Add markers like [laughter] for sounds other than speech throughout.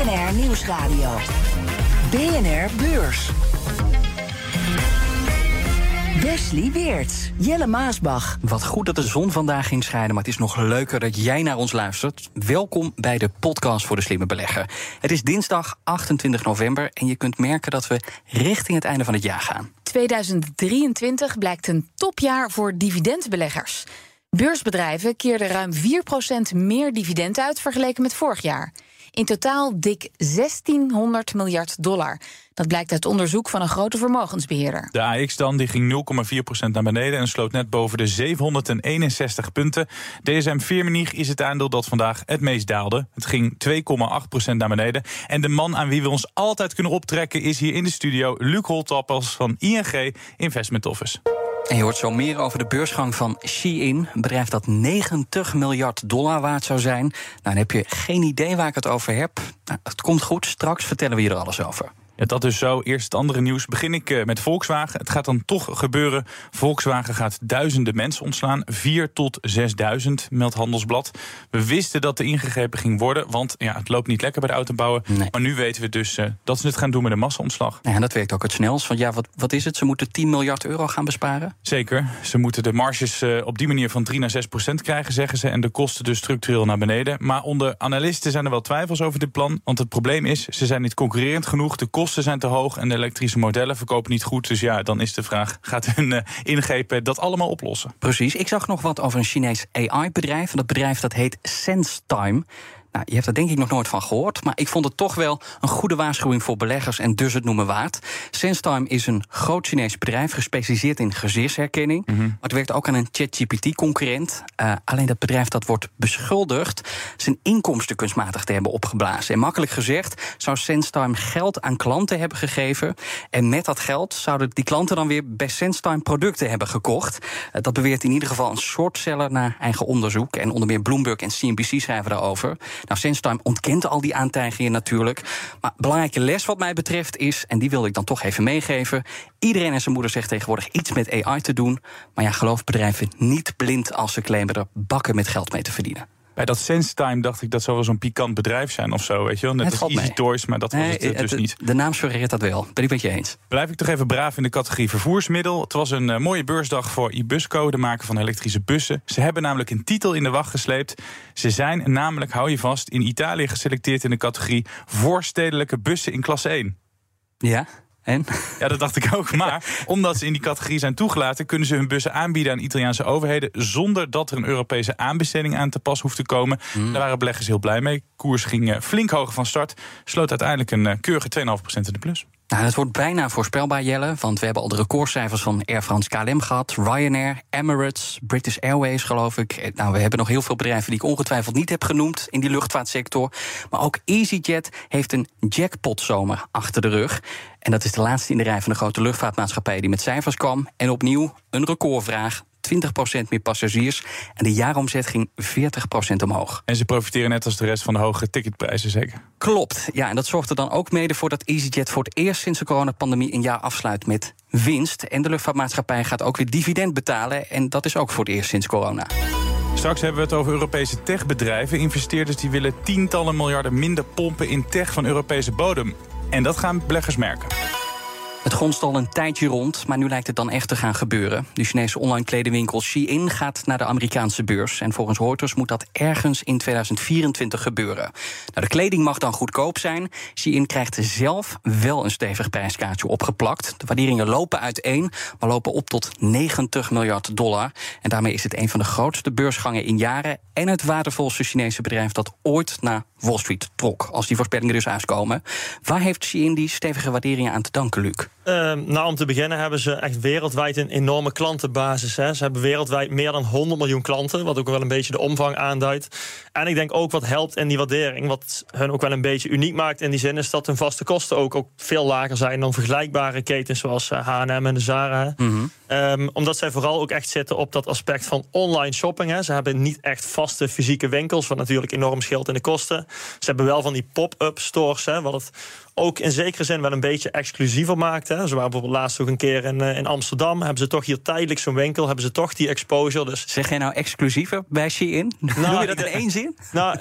BNR Nieuwsradio. BNR Beurs. Wesley Weerts, Jelle Maasbach. Wat goed dat de zon vandaag ging schijnen, maar het is nog leuker dat jij naar ons luistert. Welkom bij de podcast voor de slimme belegger. Het is dinsdag 28 november en je kunt merken dat we richting het einde van het jaar gaan. 2023 blijkt een topjaar voor dividendbeleggers. Beursbedrijven keerden ruim 4% meer dividend uit vergeleken met vorig jaar. In totaal dik 1600 miljard dollar. Dat blijkt uit onderzoek van een grote vermogensbeheerder. De AX dan die ging 0,4% naar beneden en sloot net boven de 761 punten. DSM Firmenich is het aandeel dat vandaag het meest daalde. Het ging 2,8% naar beneden. En de man aan wie we ons altijd kunnen optrekken is hier in de studio Luc Holtappels van ING Investment Office. En je hoort zo meer over de beursgang van Shein. Een bedrijf dat 90 miljard dollar waard zou zijn. Nou, dan heb je geen idee waar ik het over heb. Nou, het komt goed, straks vertellen we je er alles over. Ja, dat is zo. Eerst het andere nieuws. Begin ik eh, met Volkswagen. Het gaat dan toch gebeuren. Volkswagen gaat duizenden mensen ontslaan. 4 tot 6000, meldt Handelsblad. We wisten dat er ingegrepen ging worden. Want ja, het loopt niet lekker bij de autobouwer. Nee. Maar nu weten we dus uh, dat ze het gaan doen met een massa-ontslag. Ja, en dat werkt ook het snelst. Want ja, wat, wat is het? Ze moeten 10 miljard euro gaan besparen? Zeker. Ze moeten de marges uh, op die manier van 3 naar 6 procent krijgen, zeggen ze. En de kosten dus structureel naar beneden. Maar onder analisten zijn er wel twijfels over dit plan. Want het probleem is, ze zijn niet concurrerend genoeg. De kosten zijn te hoog en de elektrische modellen verkopen niet goed. Dus ja, dan is de vraag, gaat hun uh, ingrepen dat allemaal oplossen? Precies. Ik zag nog wat over een Chinees AI-bedrijf. Dat bedrijf dat heet SenseTime. Nou, je hebt er denk ik nog nooit van gehoord, maar ik vond het toch wel een goede waarschuwing voor beleggers en dus het noemen waard. SenseTime is een groot Chinees bedrijf gespecialiseerd in gezichtsherkenning. Mhm. Maar het werkt ook aan een ChatGPT-concurrent. Uh, alleen dat bedrijf dat wordt beschuldigd zijn inkomsten kunstmatig te hebben opgeblazen. En makkelijk gezegd zou SenseTime geld aan klanten hebben gegeven. En met dat geld zouden die klanten dan weer bij SenseTime producten hebben gekocht. Uh, dat beweert in ieder geval een shortseller naar eigen onderzoek. En onder meer Bloomberg en CNBC schrijven daarover. Nou, SenseTime ontkent al die aantijgingen natuurlijk. Maar belangrijke les wat mij betreft is, en die wil ik dan toch even meegeven... iedereen en zijn moeder zegt tegenwoordig iets met AI te doen. Maar ja, geloof bedrijven niet blind als ze claimen er bakken met geld mee te verdienen. Bij dat SenseTime dacht ik dat zou wel zo'n pikant bedrijf zijn of zo, weet je wel. Net Het als Easy mee. Toys, maar dat was Nee, het dus het- niet. De naam suggereert dat wel. Ben ik met je eens. Blijf ik toch even braaf in de categorie vervoersmiddel. Het was een eh, mooie beursdag voor Ibusco, de maker van elektrische bussen. Ze hebben namelijk een titel in de wacht gesleept. Ze zijn namelijk, hou je vast, in Italië geselecteerd in de categorie voorstedelijke bussen in klasse 1. Ja? En? Ja, dat dacht ik ook. Maar omdat ze in die categorie zijn toegelaten, kunnen ze hun bussen aanbieden aan Italiaanse overheden. zonder dat er een Europese aanbesteding aan te pas hoeft te komen. Daar waren beleggers heel blij mee. Koers ging eh, flink hoger van start. Sloot uiteindelijk een eh, keurige 2,5% in de plus. Nou, het wordt bijna voorspelbaar, Jelle. Want we hebben al de recordcijfers van Air France KLM gehad. Ryanair, Emirates, British Airways, geloof ik. Eh, Nou, we hebben nog heel veel bedrijven die ik ongetwijfeld niet heb genoemd in die luchtvaartsector. Maar ook EasyJet heeft een jackpotzomer achter de rug. En dat is de laatste in de rij van de grote luchtvaartmaatschappij die met cijfers kwam. En opnieuw een recordvraag. 20% meer passagiers. En de jaaromzet ging 40% omhoog. En ze profiteren net als de rest van de hoge ticketprijzen, zeker. Klopt, ja, en dat zorgt er dan ook mede voor dat EasyJet voor het eerst sinds de coronapandemie een jaar afsluit met winst. En de luchtvaartmaatschappij gaat ook weer dividend betalen. En dat is ook voor het eerst sinds corona. Straks hebben we het over Europese techbedrijven. Investeerders die willen tientallen miljarden minder pompen in tech van Europese bodem. En dat gaan beleggers merken. Het gonst al een tijdje rond, maar nu lijkt het dan echt te gaan gebeuren. De Chinese online kledingwinkel Shein gaat naar de Amerikaanse beurs. En volgens Reuters moet dat ergens in 2024 gebeuren. Nou, de kleding mag dan goedkoop zijn. Shein krijgt zelf wel een stevig prijskaartje opgeplakt. De waarderingen lopen uiteen, maar lopen op tot 90 miljard dollar. En daarmee is het een van de grootste beursgangen in jaren... en het waardevolste Chinese bedrijf dat ooit naar Wall Street trok. Als die voorspellingen dus uitkomen. Waar heeft Shein die stevige waarderingen aan te danken, Luc? Ehm, nou, om te beginnen hebben ze echt wereldwijd een enorme klantenbasis. Hè. Ze hebben wereldwijd meer dan 100 miljoen klanten, wat ook wel een beetje de omvang aanduidt. En ik denk ook wat helpt in die waardering, wat hun ook wel een beetje uniek maakt in die zin, is dat hun vaste kosten ook, ook veel lager zijn dan vergelijkbare ketens zoals H&M en de Zara. Ehm, omdat zij vooral ook echt zitten op dat aspect van online shopping. Hè. Ze hebben niet echt vaste fysieke winkels, wat natuurlijk enorm scheelt in de kosten. Ze hebben wel van die pop-up stores, hè, wat het ook in zekere zin wel een beetje exclusiever maakt. Hè. Ze waren bijvoorbeeld laatst ook een keer in, eh, in Amsterdam. Hebben ze toch hier tijdelijk zo'n winkel. Hebben ze toch die exposure. Dus... Zeg jij nou exclusiever bij Shein? Nou, [laughs] Noem je dat in één zin? [laughs] Nou,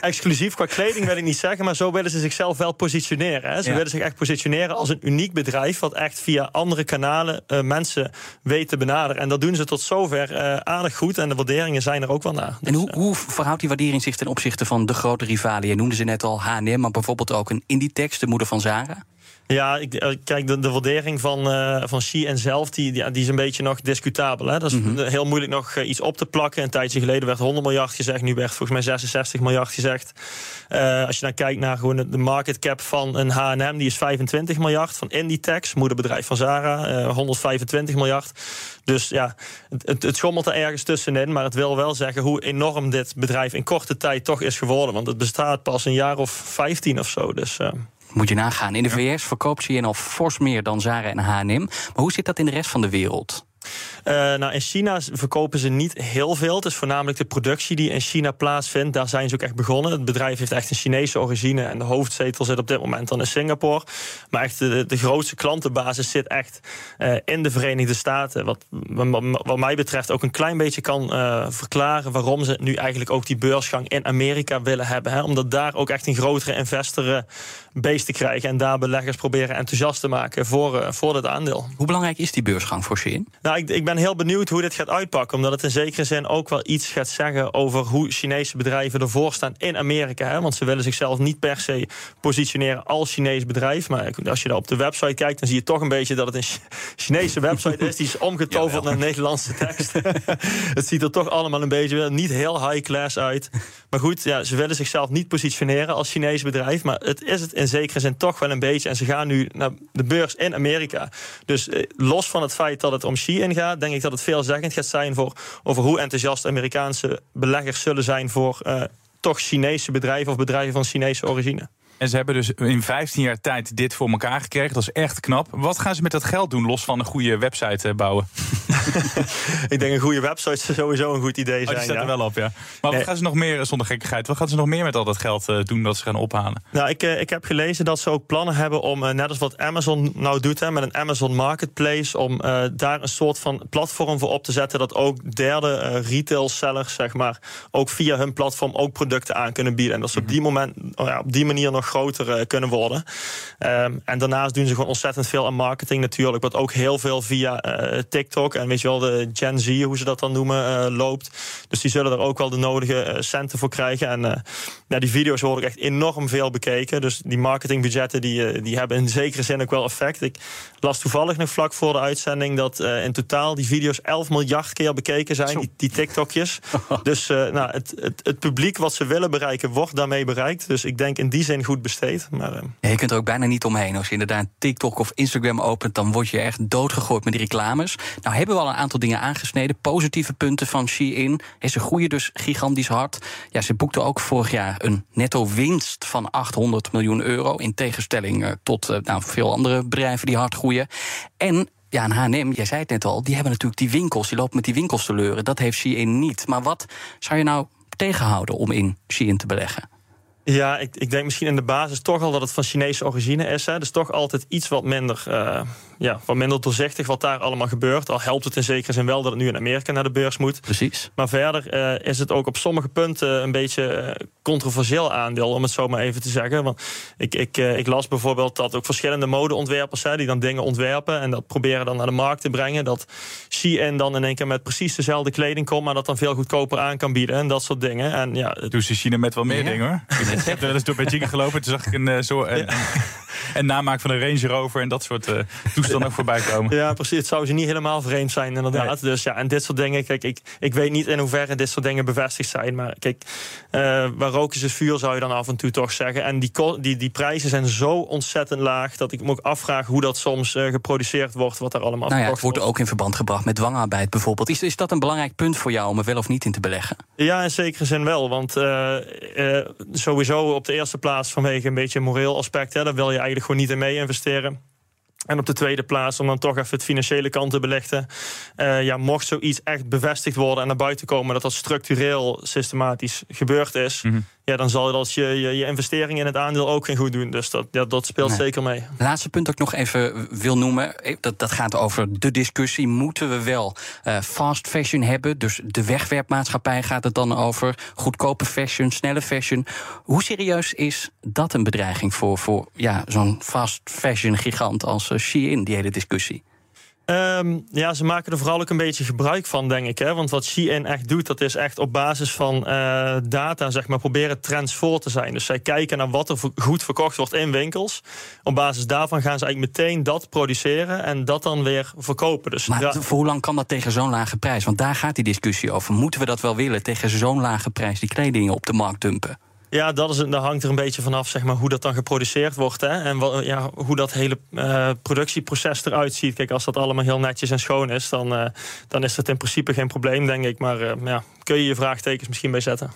exclusief qua kleding wil ik niet zeggen. Maar zo willen ze zichzelf wel positioneren. Hè. Ze willen zich echt positioneren als een uniek bedrijf. Wat echt via andere kanalen uh, mensen weet te benaderen. En dat doen ze tot zover uh, aardig goed. En de waarderingen zijn er ook wel naar. en hoe, hoe verhoudt die waardering zich ten opzichte van de grote rivalen? Je noemde ze net al H&M, maar bijvoorbeeld ook een Inditex de moeder van Zara? Ja, ik, eh, kijk, de, de waardering van, uh, van en zelf, die, die, die, is een beetje nog discutabel. Hè? Dat is mhm. heel moeilijk nog eh, iets op te plakken. Een tijdje geleden werd 100 miljard gezegd, nu werd volgens mij 66 miljard gezegd. Uh, als je dan kijkt naar gewoon de market cap van een H&M, die is 25 miljard. Van Inditex, moederbedrijf van Zara, uh, 125 miljard. Dus ja, het, het, schommelt er ergens tussenin. Maar het wil wel zeggen hoe enorm dit bedrijf in korte tijd toch is geworden. Want het bestaat pas een jaar of 15 of zo. Dus... Moet je nagaan. In de VS verkoopt ze al fors meer dan Zara en H&M. Maar hoe zit dat in de rest van de wereld? Uh, nou, in China verkopen ze niet heel veel. Het is voornamelijk de productie die in China plaatsvindt. Daar zijn ze ook echt begonnen. Het bedrijf heeft echt een Chinese origine. En de hoofdzetel zit op dit moment dan in Singapore. Maar echt de, de grootste klantenbasis zit echt uh, in de Verenigde Staten. Wat, wat mij betreft ook een klein beetje kan uh, verklaren waarom ze nu eigenlijk ook die beursgang in Amerika willen hebben. Hè? Omdat daar ook echt een grotere investor te krijgen. En daar beleggers proberen enthousiast te maken voor, voor dit aandeel. Hoe belangrijk is die beursgang voor Shein? Nou, ik, ik ben heel benieuwd hoe dit gaat uitpakken. Omdat het in zekere zin ook wel iets gaat zeggen over hoe Chinese bedrijven ervoor staan in Amerika. Hè? Want ze willen zichzelf niet per se positioneren als Chinees bedrijf. Maar als je daar op de website kijkt, dan zie je toch een beetje dat het een Chinese website is. Die is omgetoverd naar Nederlandse tekst. [laughs] het ziet er toch allemaal een beetje niet heel high class uit. Maar goed, ja, ze willen zichzelf niet positioneren als Chinees bedrijf. Maar het is het in zekere zin toch wel een beetje. En ze gaan nu naar de beurs in Amerika. Dus eh, los van het feit dat het om Xi denk ik dat het veelzeggend gaat zijn voor over hoe enthousiast Amerikaanse beleggers zullen zijn voor uh, toch Chinese bedrijven of bedrijven van Chinese origine. En ze hebben dus in 15 jaar tijd dit voor elkaar gekregen. Dat is echt knap. Wat gaan ze met dat geld doen, los van een goede website eh, bouwen? [laughs] ik denk een goede website is sowieso een goed idee zijn. Oh, die staat er wel op, ja. Maar wat gaan ze nog meer, zonder gekkigheid, wat gaan ze nog meer met al dat geld uh, doen dat ze gaan ophalen? Nou, ik, uh, ik heb gelezen dat ze ook plannen hebben om, net als wat Amazon nou doet, hè, met een Amazon Marketplace, om daar een soort van platform voor op te zetten dat ook derde retail sellers, zeg maar, ook via hun platform ook producten aan kunnen bieden. En dat ze op mhm. die moment, oh ja, op die manier nog groter eh, kunnen worden. Ehm, en daarnaast doen ze gewoon ontzettend veel aan marketing natuurlijk. Wat ook heel veel via eh, TikTok en weet je wel, de Gen Z, hoe ze dat dan noemen, eh, loopt. Dus die zullen er ook wel de nodige centen voor krijgen. En ja, die video's worden echt enorm veel bekeken. Dus die marketingbudgetten die, die hebben in zekere zin ook wel effect. Ik las toevallig nog vlak voor de uitzending dat in totaal die video's 11 miljard keer bekeken zijn, die, die TikTokjes. [laughs] dus nou, het, het, het publiek wat ze willen bereiken, wordt daarmee bereikt. Dus ik denk in die zin goed besteed. Maar, je kunt er ook bijna niet omheen. Als je inderdaad TikTok of Instagram opent, dan word je echt doodgegooid met die reclames. Nou hebben we al een aantal dingen aangesneden. Positieve punten van Shein. Ze groeien dus gigantisch hard. Ja, ze boekten ook vorig jaar een netto winst van 800 miljoen euro. In tegenstelling uh, tot uh, nou, veel andere bedrijven die hard groeien. En ja, en H&M, jij zei het net al, die hebben natuurlijk die winkels. Die lopen met die winkels te leuren. Dat heeft Shein niet. Maar wat zou je nou tegenhouden om in Shein te beleggen? Ja, ik, ik denk misschien in de basis toch al dat het van Chinese origine is. Hè. Dus toch altijd iets wat minder, uh, ja, wat minder doorzichtig wat daar allemaal gebeurt. Al helpt het in zekere zin wel dat het nu in Amerika naar de beurs moet. Precies. Maar verder uh, is het ook op sommige punten een beetje uh, controversieel aandeel, om het zo maar even te zeggen. Want ik, ik, ik las bijvoorbeeld dat ook verschillende modeontwerpers, hè, die dan dingen ontwerpen en dat proberen dan naar de markt te brengen. Dat Shein dan in één keer met precies dezelfde kleding komt, maar dat dan veel goedkoper aan kan bieden en dat soort dingen. En ja, Doe ze China met wel meer dingen hoor. Ik heb wel eens door Beijing gelopen. Toen zag ik een, uh, zo, een, en namaak van een Range Rover en dat soort uh, toestanden ook voorbij komen. Ja, precies. Het zou ze niet helemaal vreemd zijn, inderdaad. Dus ja, en dit soort dingen, kijk, ik, ik weet niet in hoeverre dit soort dingen bevestigd zijn. Maar kijk, uh, waar rook is het vuur, zou je dan af en toe toch zeggen. En die, die, die prijzen zijn zo ontzettend laag dat ik me ook afvraag hoe dat soms uh, geproduceerd wordt, wat er allemaal nou ja, Het wordt ook in verband gebracht met dwangarbeid bijvoorbeeld. Is, is dat een belangrijk punt voor jou om er wel of niet in te beleggen? Ja, in zekere zin wel. Want uh, sowieso op de eerste plaats vanwege een beetje een moreel aspect. Hè, daar wil je eigenlijk gewoon niet in mee investeren. En op de tweede plaats, om dan toch even het financiële kant te belichten. Uh, ja, mocht zoiets echt bevestigd worden en naar buiten komen dat dat structureel systematisch gebeurd is. -hmm ja, dan zal dat je, je, je investering in het aandeel ook geen goed doen. Dus dat, ja, dat speelt zeker mee. Laatste punt dat ik nog even wil noemen. Eh, dat, dat gaat over de discussie. Moeten we wel uh, fast fashion hebben? Dus de wegwerpmaatschappij gaat het dan over. Goedkope fashion, snelle fashion. Hoe serieus is dat een bedreiging voor, voor ja, zo'n fast fashion gigant als uh, Shein, die hele discussie? Um, ja, ze maken er vooral ook een beetje gebruik van, denk ik. Hè? Want wat Shein echt doet, dat is echt op basis van uh, data, zeg maar, proberen trends voor te zijn. Dus zij kijken naar wat er goed verkocht wordt in winkels. Op basis daarvan gaan ze eigenlijk meteen dat produceren en dat dan weer verkopen. Dus, maar ja. voor hoe lang kan dat tegen zo'n lage prijs? Want daar gaat die discussie over. Moeten we dat wel willen, tegen zo'n lage prijs die kleding op de markt dumpen? Ja, dat, is, dat hangt er een beetje vanaf zeg maar, hoe dat dan geproduceerd wordt. Hè? En wat, ja, hoe dat hele uh, productieproces eruit ziet. Kijk, als dat allemaal heel netjes en schoon is, dan, uh, dan is dat in principe geen probleem, denk ik. Maar uh, ja, kun je je vraagtekens misschien bij zetten.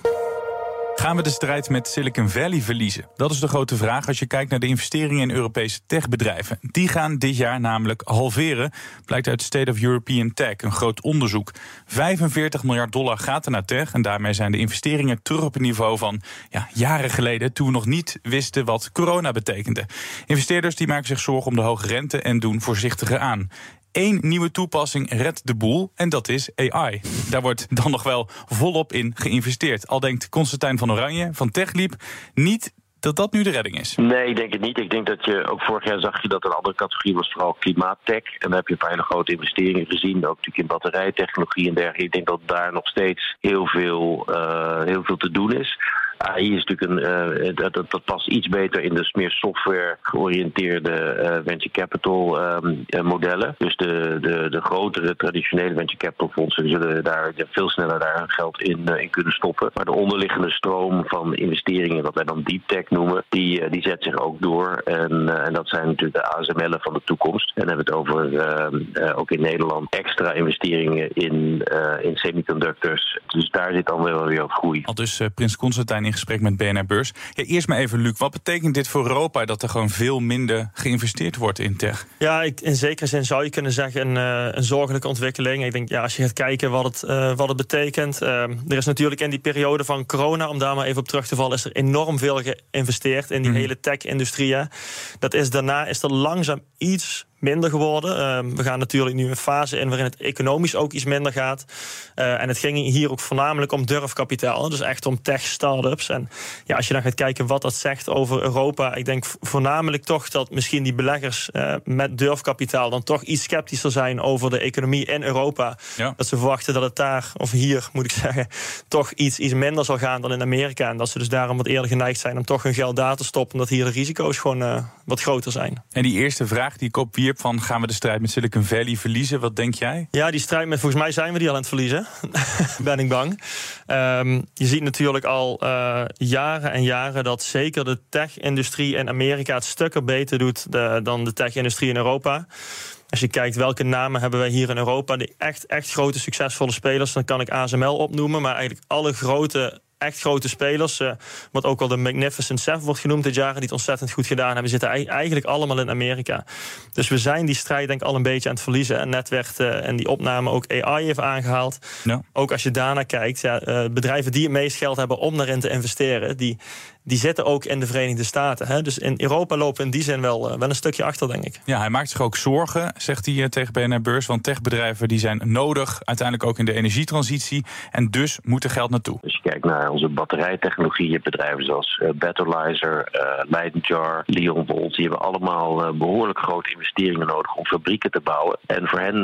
Gaan we de strijd met Silicon Valley verliezen? Dat is de grote vraag als je kijkt naar de investeringen in Europese techbedrijven. Die gaan dit jaar namelijk halveren, blijkt uit State of European Tech, een groot onderzoek. 45 miljard dollar gaat er naar tech en daarmee zijn de investeringen terug op het niveau van ja, jaren geleden, toen we nog niet wisten wat corona betekende. Investeerders die maken zich zorgen om de hoge rente en doen voorzichtiger aan één nieuwe toepassing redt de boel en dat is AI. Daar wordt dan nog wel volop in geïnvesteerd. Al denkt Constantijn van Oranje van TechLeap niet dat dat nu de redding is? Nee, ik denk het niet. Ik denk dat je ook vorig jaar zag je dat een andere categorie was vooral klimaattech. En daar heb je een grote investeringen gezien. Ook natuurlijk in batterijtechnologie en dergelijke. Ik denk dat daar nog steeds heel veel, uh, heel veel te doen is. AI is natuurlijk een, uh, dat, dat, past iets beter in de meer software georiënteerde uh, venture capital um, modellen. Dus de, de, de grotere traditionele venture capital fondsen zullen daar veel sneller daar geld in, in kunnen stoppen. Maar de onderliggende stroom van investeringen, wat wij dan deep tech noemen, die, die zet zich ook door. En, en dat zijn natuurlijk de ASML'en van de toekomst. En dan hebben we het over uh, ook in Nederland extra investeringen in, in semiconductors. Dus daar zit dan wel weer wat groei. Al dus Prins Constantijn in gesprek met BNR Beurs. Ja, eerst maar even, Luc, wat betekent dit voor Europa dat er gewoon veel minder geïnvesteerd wordt in tech? Ja, ik, in zekere zin zou je kunnen zeggen een, uh, een zorgelijke ontwikkeling. Ik denk, ja, als je gaat kijken wat het, uh, wat het betekent. Uh, er is natuurlijk in die periode van corona, om daar maar even op terug te vallen, is er enorm veel geïnvesteerd in die mm. hele tech-industrie. Dat is daarna is er langzaam iets minder geworden. Uh, we gaan natuurlijk nu een fase in waarin het economisch ook iets minder gaat. Uh, en het ging hier ook voornamelijk om durfkapitaal. Dus echt om tech-startups. En ja, als je dan gaat kijken wat dat zegt over Europa. Ik denk voornamelijk toch dat misschien die beleggers uh, met durfkapitaal dan toch iets sceptischer zijn over de economie in Europa. Ja. Dat ze verwachten dat het daar, of hier moet ik [laughs] zeggen, toch iets, iets minder zal gaan dan in Amerika. En dat ze dus daarom wat eerder geneigd zijn om toch hun geld daar te stoppen. Omdat hier de risico's gewoon wat groter zijn. En die eerste vraag die ik van gaan we de strijd met Silicon Valley verliezen? Wat denk jij? Ja, die strijd met volgens mij zijn we die al aan het verliezen. [laughs] ben ik bang. Um, je ziet natuurlijk al uh, jaren en jaren dat zeker de tech-industrie in Amerika het stukken beter doet de, dan de tech-industrie in Europa. Als je kijkt welke namen hebben wij hier in Europa, die echt, echt grote succesvolle spelers, dan kan ik ASML opnoemen, maar eigenlijk alle grote echt grote spelers. Uh, wat ook al de Magnificent Seven wordt genoemd dit jaar. Die het ontzettend goed gedaan hebben. Zitten eigenlijk allemaal in Amerika. Dus we zijn die strijd denk ik al een beetje aan het verliezen. En net werd uh, en die opname ook AI even aangehaald. Ja. Ook als je daarnaar kijkt. Ja, uh, bedrijven die het meest geld hebben om daarin te investeren. Die, die zitten ook in de Verenigde Staten. Hè? Dus in Europa lopen we in die zin wel, wel een stukje achter, denk ik. Ja, hij maakt zich ook zorgen, zegt hij tegen BNR Beurs. Want techbedrijven die zijn nodig, uiteindelijk ook in de energietransitie. En dus moet er geld naartoe. Als je kijkt naar onze batterijtechnologie, je bedrijven zoals uh, Battleizer, uh, Leidenjar, Leon Volt, die hebben allemaal uh, behoorlijk grote investeringen nodig om fabrieken te bouwen. En voor hen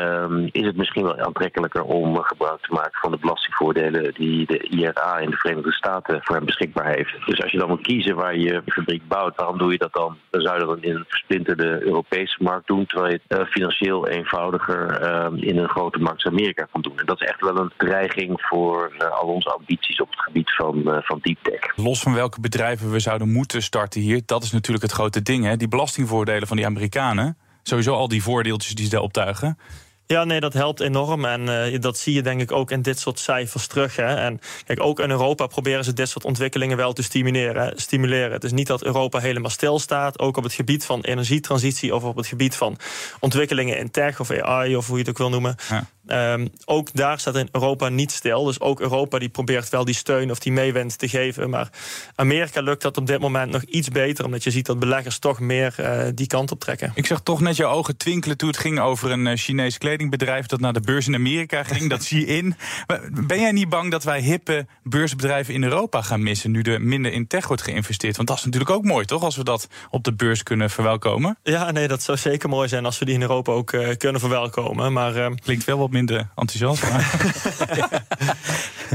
um, is het misschien wel aantrekkelijker om gebruik te maken van de belastingvoordelen die de IRA in de Verenigde Staten voor hen beschikbaar heeft. Dus als je dan moet kiezen waar je fabriek bouwt, waarom doe je dat dan? Dan zou je dat in een versplinterde Europese markt doen, terwijl je het financieel eenvoudiger in een grote markt als Amerika kan doen. En dat is echt wel een dreiging voor al onze ambities op het gebied van, van deep tech. Los van welke bedrijven we zouden moeten starten hier, dat is natuurlijk het grote ding. Hè? Die belastingvoordelen van die Amerikanen. Sowieso al die voordeeltjes die ze daar optuigen. Ja, nee, dat helpt enorm. En uh, dat zie je denk ik ook in dit soort cijfers terug. Hè. En kijk, ook in Europa proberen ze dit soort ontwikkelingen wel te stimuleren. stimuleren. Het is niet dat Europa helemaal stilstaat. Ook op het gebied van energietransitie of op het gebied van ontwikkelingen in tech of AI of hoe je het ook wil noemen. Ja. Um, ook daar staat in Europa niet stil. Dus ook Europa die probeert wel die steun of die meewind te geven. Maar Amerika lukt dat op dit moment nog iets beter. Omdat je ziet dat beleggers toch meer uh, die kant op trekken. Ik zag toch net je ogen twinkelen toen het ging over een uh, Chinees kledingbedrijf dat naar de beurs in Amerika ging. dat zie je in. Ben jij niet bang dat wij hippe beursbedrijven in Europa gaan missen nu er minder in tech wordt geïnvesteerd? Want dat is natuurlijk ook mooi, toch? Als we dat op de beurs kunnen verwelkomen. Ja, nee, dat zou zeker mooi zijn als we die in Europa ook uh, kunnen verwelkomen. Maar uh, klinkt wel wat minder enthousiast. [laughs]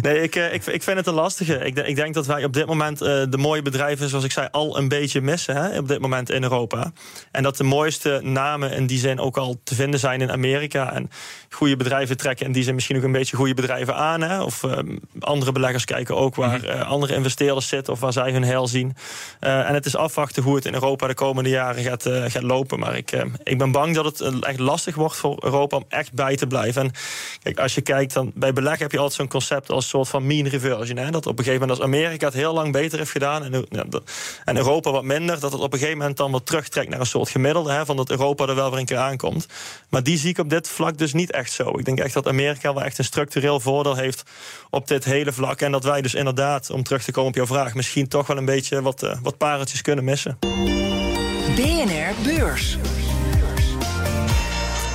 nee, ik, eh, ik, ik vind het een lastige. Ik, ik denk dat wij op dit moment uh, de mooie bedrijven, zoals ik zei, al een beetje missen hè, op dit moment in Europa. En dat de mooiste namen in die zin ook al te vinden zijn in Amerika. En goede bedrijven trekken in die zin misschien ook een beetje goede bedrijven aan. Hè, of uh, andere beleggers kijken ook waar uh, andere investeerders zitten of waar zij hun heil zien. en het is afwachten hoe het in Europa de komende jaren gaat, gaat lopen. Maar ik, ik ben bang dat het echt lastig wordt voor Europa om echt bij te blijven. En Kijk, als je kijkt, dan bij beleg heb je altijd zo'n concept als soort van mean reversion. Hè? Dat op een gegeven moment als Amerika het heel lang beter heeft gedaan en, en Europa wat minder, dat het op een gegeven moment dan wat terugtrekt naar een soort gemiddelde. Hè? Van dat Europa er wel weer een keer aankomt. Maar die zie ik op dit vlak dus niet echt zo. Ik denk echt dat Amerika wel echt een structureel voordeel heeft op dit hele vlak. En dat wij dus inderdaad, om terug te komen op jouw vraag, misschien toch wel een beetje wat, uh, wat pareltjes kunnen missen. BNR Beurs.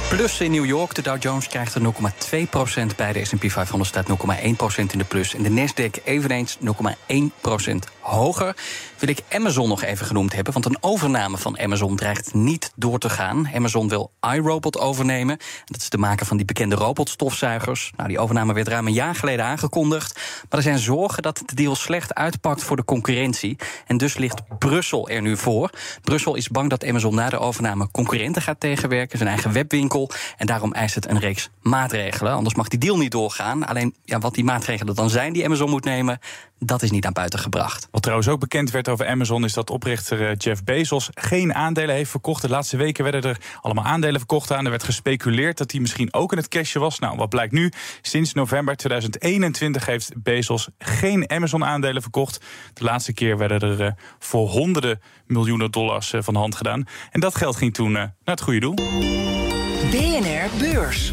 Plus in New York. De Dow Jones krijgt er 0,2% bij. De S&P 500 staat 0,1% in de plus. En de Nasdaq eveneens 0,1% hoger. Wil ik Amazon nog even genoemd hebben. Want een overname van Amazon dreigt niet door te gaan. Amazon wil iRobot overnemen. Dat is de maker van die bekende robotstofzuigers. Nou, die overname werd ruim een jaar geleden aangekondigd. Maar er zijn zorgen dat de deal slecht uitpakt voor de concurrentie. En dus ligt Brussel er nu voor. Brussel is bang dat Amazon na de overname concurrenten gaat tegenwerken. Zijn eigen webwinkel. En daarom eist het een reeks maatregelen. Anders mag die deal niet doorgaan. Alleen ja, wat die maatregelen dan zijn die Amazon moet nemen, dat is niet aan buiten gebracht. Wat trouwens ook bekend werd over Amazon is dat oprichter eh, Jeff Bezos geen aandelen heeft verkocht. De laatste weken werden er allemaal aandelen verkocht aan. Er werd gespeculeerd dat hij misschien ook in het cashje was. Nou, wat blijkt nu? Sinds november 2021 heeft Bezos geen Amazon-aandelen verkocht. De laatste keer werden er uh, voor honderden miljoenen dollars uh, van hand gedaan. En dat geld ging toen naar het goede doel. BNR Beurs.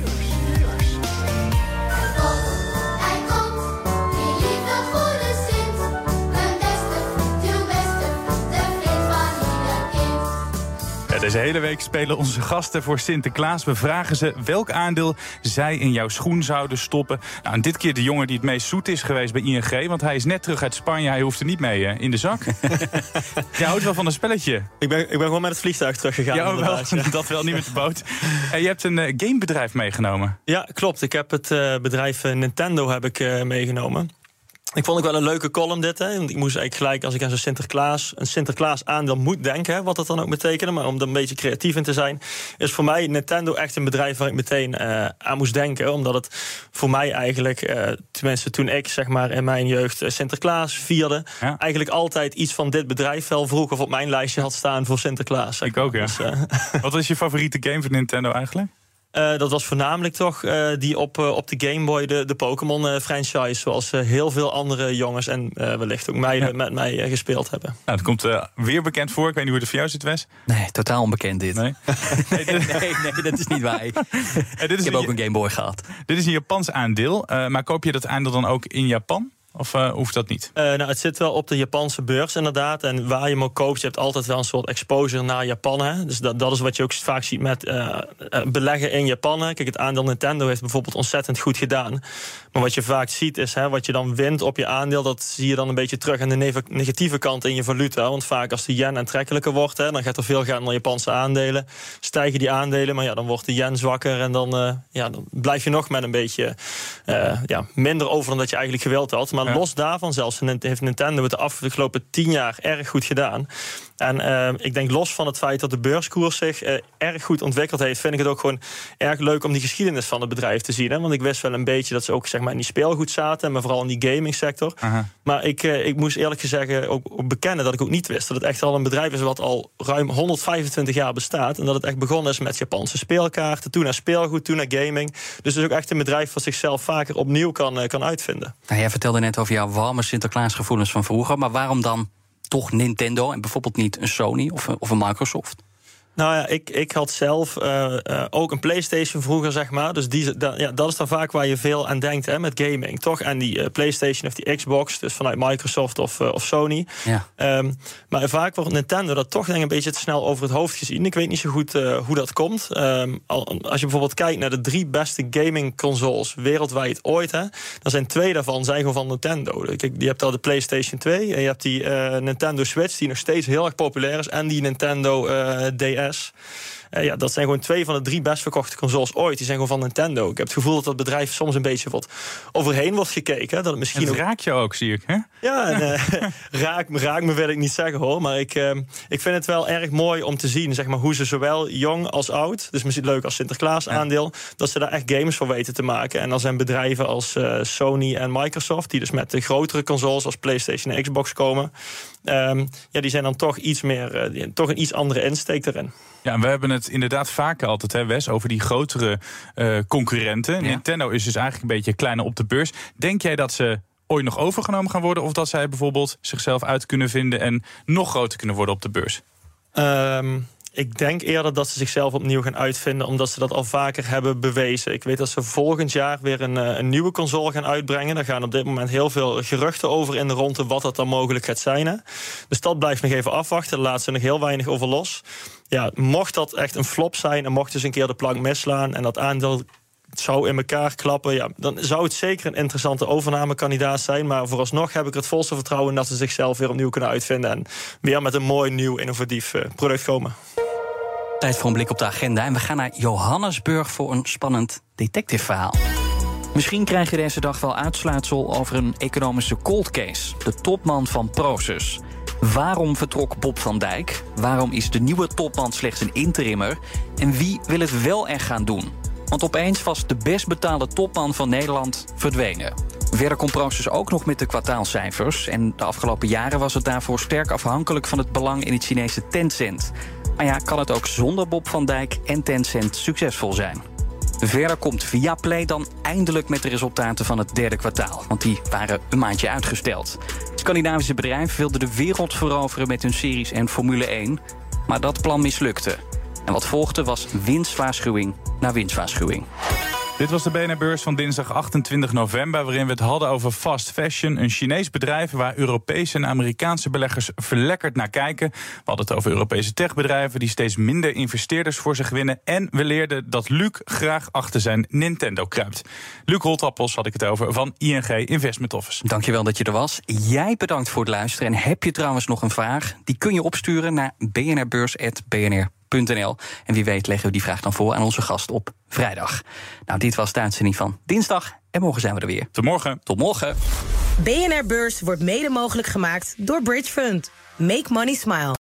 Deze hele week spelen onze gasten voor Sinterklaas. We vragen ze welk aandeel zij in jouw schoen zouden stoppen. Nou, en dit keer de jongen die het meest zoet is geweest bij ING. Want hij is net terug uit Spanje. Hij hoeft er niet mee in de zak. [laughs] Jij houdt wel van een spelletje. Ik ben, ik ben gewoon met het vliegtuig teruggegaan. Ja, wel, [laughs] dat wel, niet met de boot. En je hebt een uh, gamebedrijf meegenomen. Ja, klopt. Ik heb het uh, bedrijf eh, Nintendo heb ik, meegenomen. Ik vond ik wel een leuke column dit. Hè. Want ik moest eigenlijk gelijk, als ik aan zo'n Sinterklaas, een Sinterklaas aandeel moet denken, wat dat dan ook betekende, maar om er een beetje creatief in te zijn, is voor mij Nintendo echt een bedrijf waar ik meteen uh, aan moest denken. Omdat het voor mij eigenlijk, uh, tenminste toen ik zeg maar in mijn jeugd uh, Sinterklaas vierde, ja. eigenlijk altijd iets van dit bedrijf wel vroeg of op mijn lijstje had staan voor Sinterklaas. Ik ook, ja. Dus, [laughs] wat is je favoriete game van Nintendo eigenlijk? Uh, dat was voornamelijk toch uh, die op, uh, op de Game Boy, de, de Pokémon-franchise. zoals heel veel andere jongens en wellicht ook meiden ja. met mij gespeeld hebben. Nou, dat komt weer bekend voor. Ik weet niet hoe het voor jou zit, Wes. Nee, totaal onbekend dit. Nee, [laughs] nee, nee, nee, dat is niet waar. [laughs] dit is Ik heb ook een Game Boy gehad. Dit is een Japans aandeel. maar koop je dat aandeel dan ook in Japan? Of uh, hoeft dat niet? Uh, nou, het zit wel op de Japanse beurs inderdaad. En waar je hem ook koopt, je hebt altijd wel een soort exposure naar Japan. Hè? Dus dat, dat is wat je ook vaak ziet met uh, beleggen in Japan. Kijk, het aandeel Nintendo heeft bijvoorbeeld ontzettend goed gedaan. Maar wat je vaak ziet is, hè, wat je dan wint op je aandeel... dat zie je dan een beetje terug aan de negatieve kant in je valuta. Want vaak als de yen aantrekkelijker wordt... Hè, dan gaat er veel gaan naar Japanse aandelen. Stijgen die aandelen, maar ja, dan wordt de yen zwakker... en dan, ja, dan blijf je nog met een beetje ja, minder over dan dat je eigenlijk gewild had. Maar Maar los daarvan zelfs heeft Nintendo het de afgelopen tien jaar erg goed gedaan. En uh, ik denk los van het feit dat de beurskoers zich uh, erg goed ontwikkeld heeft, vind ik het ook gewoon erg leuk om die geschiedenis van het bedrijf te zien. Hè? Want ik wist wel een beetje dat ze ook zeg maar, in die speelgoed zaten, maar vooral in die gaming sector. Maar ik, uh, ik moest eerlijk gezegd ook, ook, bekennen dat ik ook niet wist dat het echt al een bedrijf is wat al ruim 125 jaar bestaat. En dat het echt begonnen is met Japanse speelkaarten, toen naar speelgoed, toen naar gaming. Dus het is ook echt een bedrijf wat zichzelf vaker opnieuw kan, uh, kan uitvinden. Nou, jij vertelde net over jouw warme Sinterklaasgevoelens van vroeger, maar waarom dan toch Nintendo en bijvoorbeeld niet een Sony of een, of een Microsoft? Nou ja, ik, ik had zelf uh, uh, ook een PlayStation vroeger, zeg maar. Dus die, da, ja, dat is dan vaak waar je veel aan denkt hè, met gaming, toch? En die uh, PlayStation of die Xbox, dus vanuit Microsoft of, of Sony. Ja. Um, maar vaak wordt Nintendo dat toch denk ik een beetje te snel over het hoofd gezien. Ik weet niet zo goed hoe dat komt. Um, als je bijvoorbeeld kijkt naar de drie beste gaming consoles wereldwijd ooit, hè, dan zijn twee daarvan zijn gewoon van Nintendo. Kijk, je hebt al de PlayStation 2 en je hebt die Nintendo Switch, die nog steeds heel erg populair is, en die Nintendo DS. Yes. Uh, ja, dat zijn gewoon twee van de drie best verkochte consoles ooit. Die zijn gewoon van Nintendo. Ik heb het gevoel dat dat bedrijf soms een beetje wat overheen wordt gekeken. Dat het misschien het raakt je ook, zie ik. Hè? Ja, en, [laughs] uh, raak, raak me wil ik niet zeggen hoor. Maar ik, uh, ik vind het wel erg mooi om te zien zeg maar, hoe ze zowel jong als oud, dus misschien leuk als Sinterklaas aandeel, ja. dat ze daar echt games voor weten te maken. En dan zijn bedrijven als uh, Sony en Microsoft, die dus met de grotere consoles als PlayStation en Xbox komen. Um, ja, die zijn dan toch iets meer, uh, toch een iets andere insteek erin. Ja, en we hebben het inderdaad vaker altijd, hè, Wes, over die grotere uh, concurrenten. Ja. Nintendo is dus eigenlijk een beetje kleiner op de beurs. Denk jij dat ze ooit nog overgenomen gaan worden? Of dat zij bijvoorbeeld zichzelf uit kunnen vinden en nog groter kunnen worden op de beurs? Um, ik denk eerder dat ze zichzelf opnieuw gaan uitvinden, omdat ze dat al vaker hebben bewezen. Ik weet dat ze volgend jaar weer een, een nieuwe console gaan uitbrengen. Daar gaan op dit moment heel veel geruchten over in de ronde wat dat dan mogelijk gaat zijn. Hè. Dus dat blijft nog even afwachten. Daar laat ze nog heel weinig over los. Ja, mocht dat echt een flop zijn en mocht dus een keer de plank misslaan en dat aandeel zou in elkaar klappen, ja, dan zou het zeker een interessante overnamekandidaat zijn. Maar vooralsnog heb ik het volste vertrouwen dat ze zichzelf weer opnieuw kunnen uitvinden en weer met een mooi, nieuw, innovatief product komen. Tijd voor een blik op de agenda. En we gaan naar Johannesburg voor een spannend detective-verhaal. Misschien krijg je deze dag wel uitsluitsel over een economische cold case. De topman van Prosus. Waarom vertrok Bob van Dijk? Waarom is de nieuwe topman slechts een interimmer? En wie wil het wel echt gaan doen? Want opeens was de best betaalde topman van Nederland verdwenen. Verder komt Proces ook nog met de kwartaalcijfers. En de afgelopen jaren was het daarvoor sterk afhankelijk van het belang in het Chinese Tencent. Maar ja, kan het ook zonder Bob van Dijk en Tencent succesvol zijn? Verder komt Viaplay dan eindelijk met de resultaten van het derde kwartaal. Want die waren een maandje uitgesteld. Het Scandinavische bedrijf wilde de wereld veroveren met hun series en Formule 1. Maar dat plan mislukte. En wat volgde was winstwaarschuwing na winstwaarschuwing. Dit was de BNR-beurs van dinsdag 28 november... waarin we het hadden over fast fashion. Een Chinees bedrijf waar Europese en Amerikaanse beleggers verlekkerd naar kijken. We hadden het over Europese techbedrijven... die steeds minder investeerders voor zich winnen. En we leerden dat Luc graag achter zijn Nintendo kruipt. Luc Holtappels had ik het over van ING Investment Office. Dankjewel dat je er was. Jij bedankt voor het luisteren. En heb je trouwens nog een vraag? Die kun je opsturen naar bnrbeurs.bnr. En wie weet leggen we die vraag dan voor aan onze gast op vrijdag. Nou, dit was de uitzending van dinsdag. En morgen zijn we er weer. Tot morgen. Tot morgen. BNR Beurs wordt mede mogelijk gemaakt door Bridge Fund. Make money smile.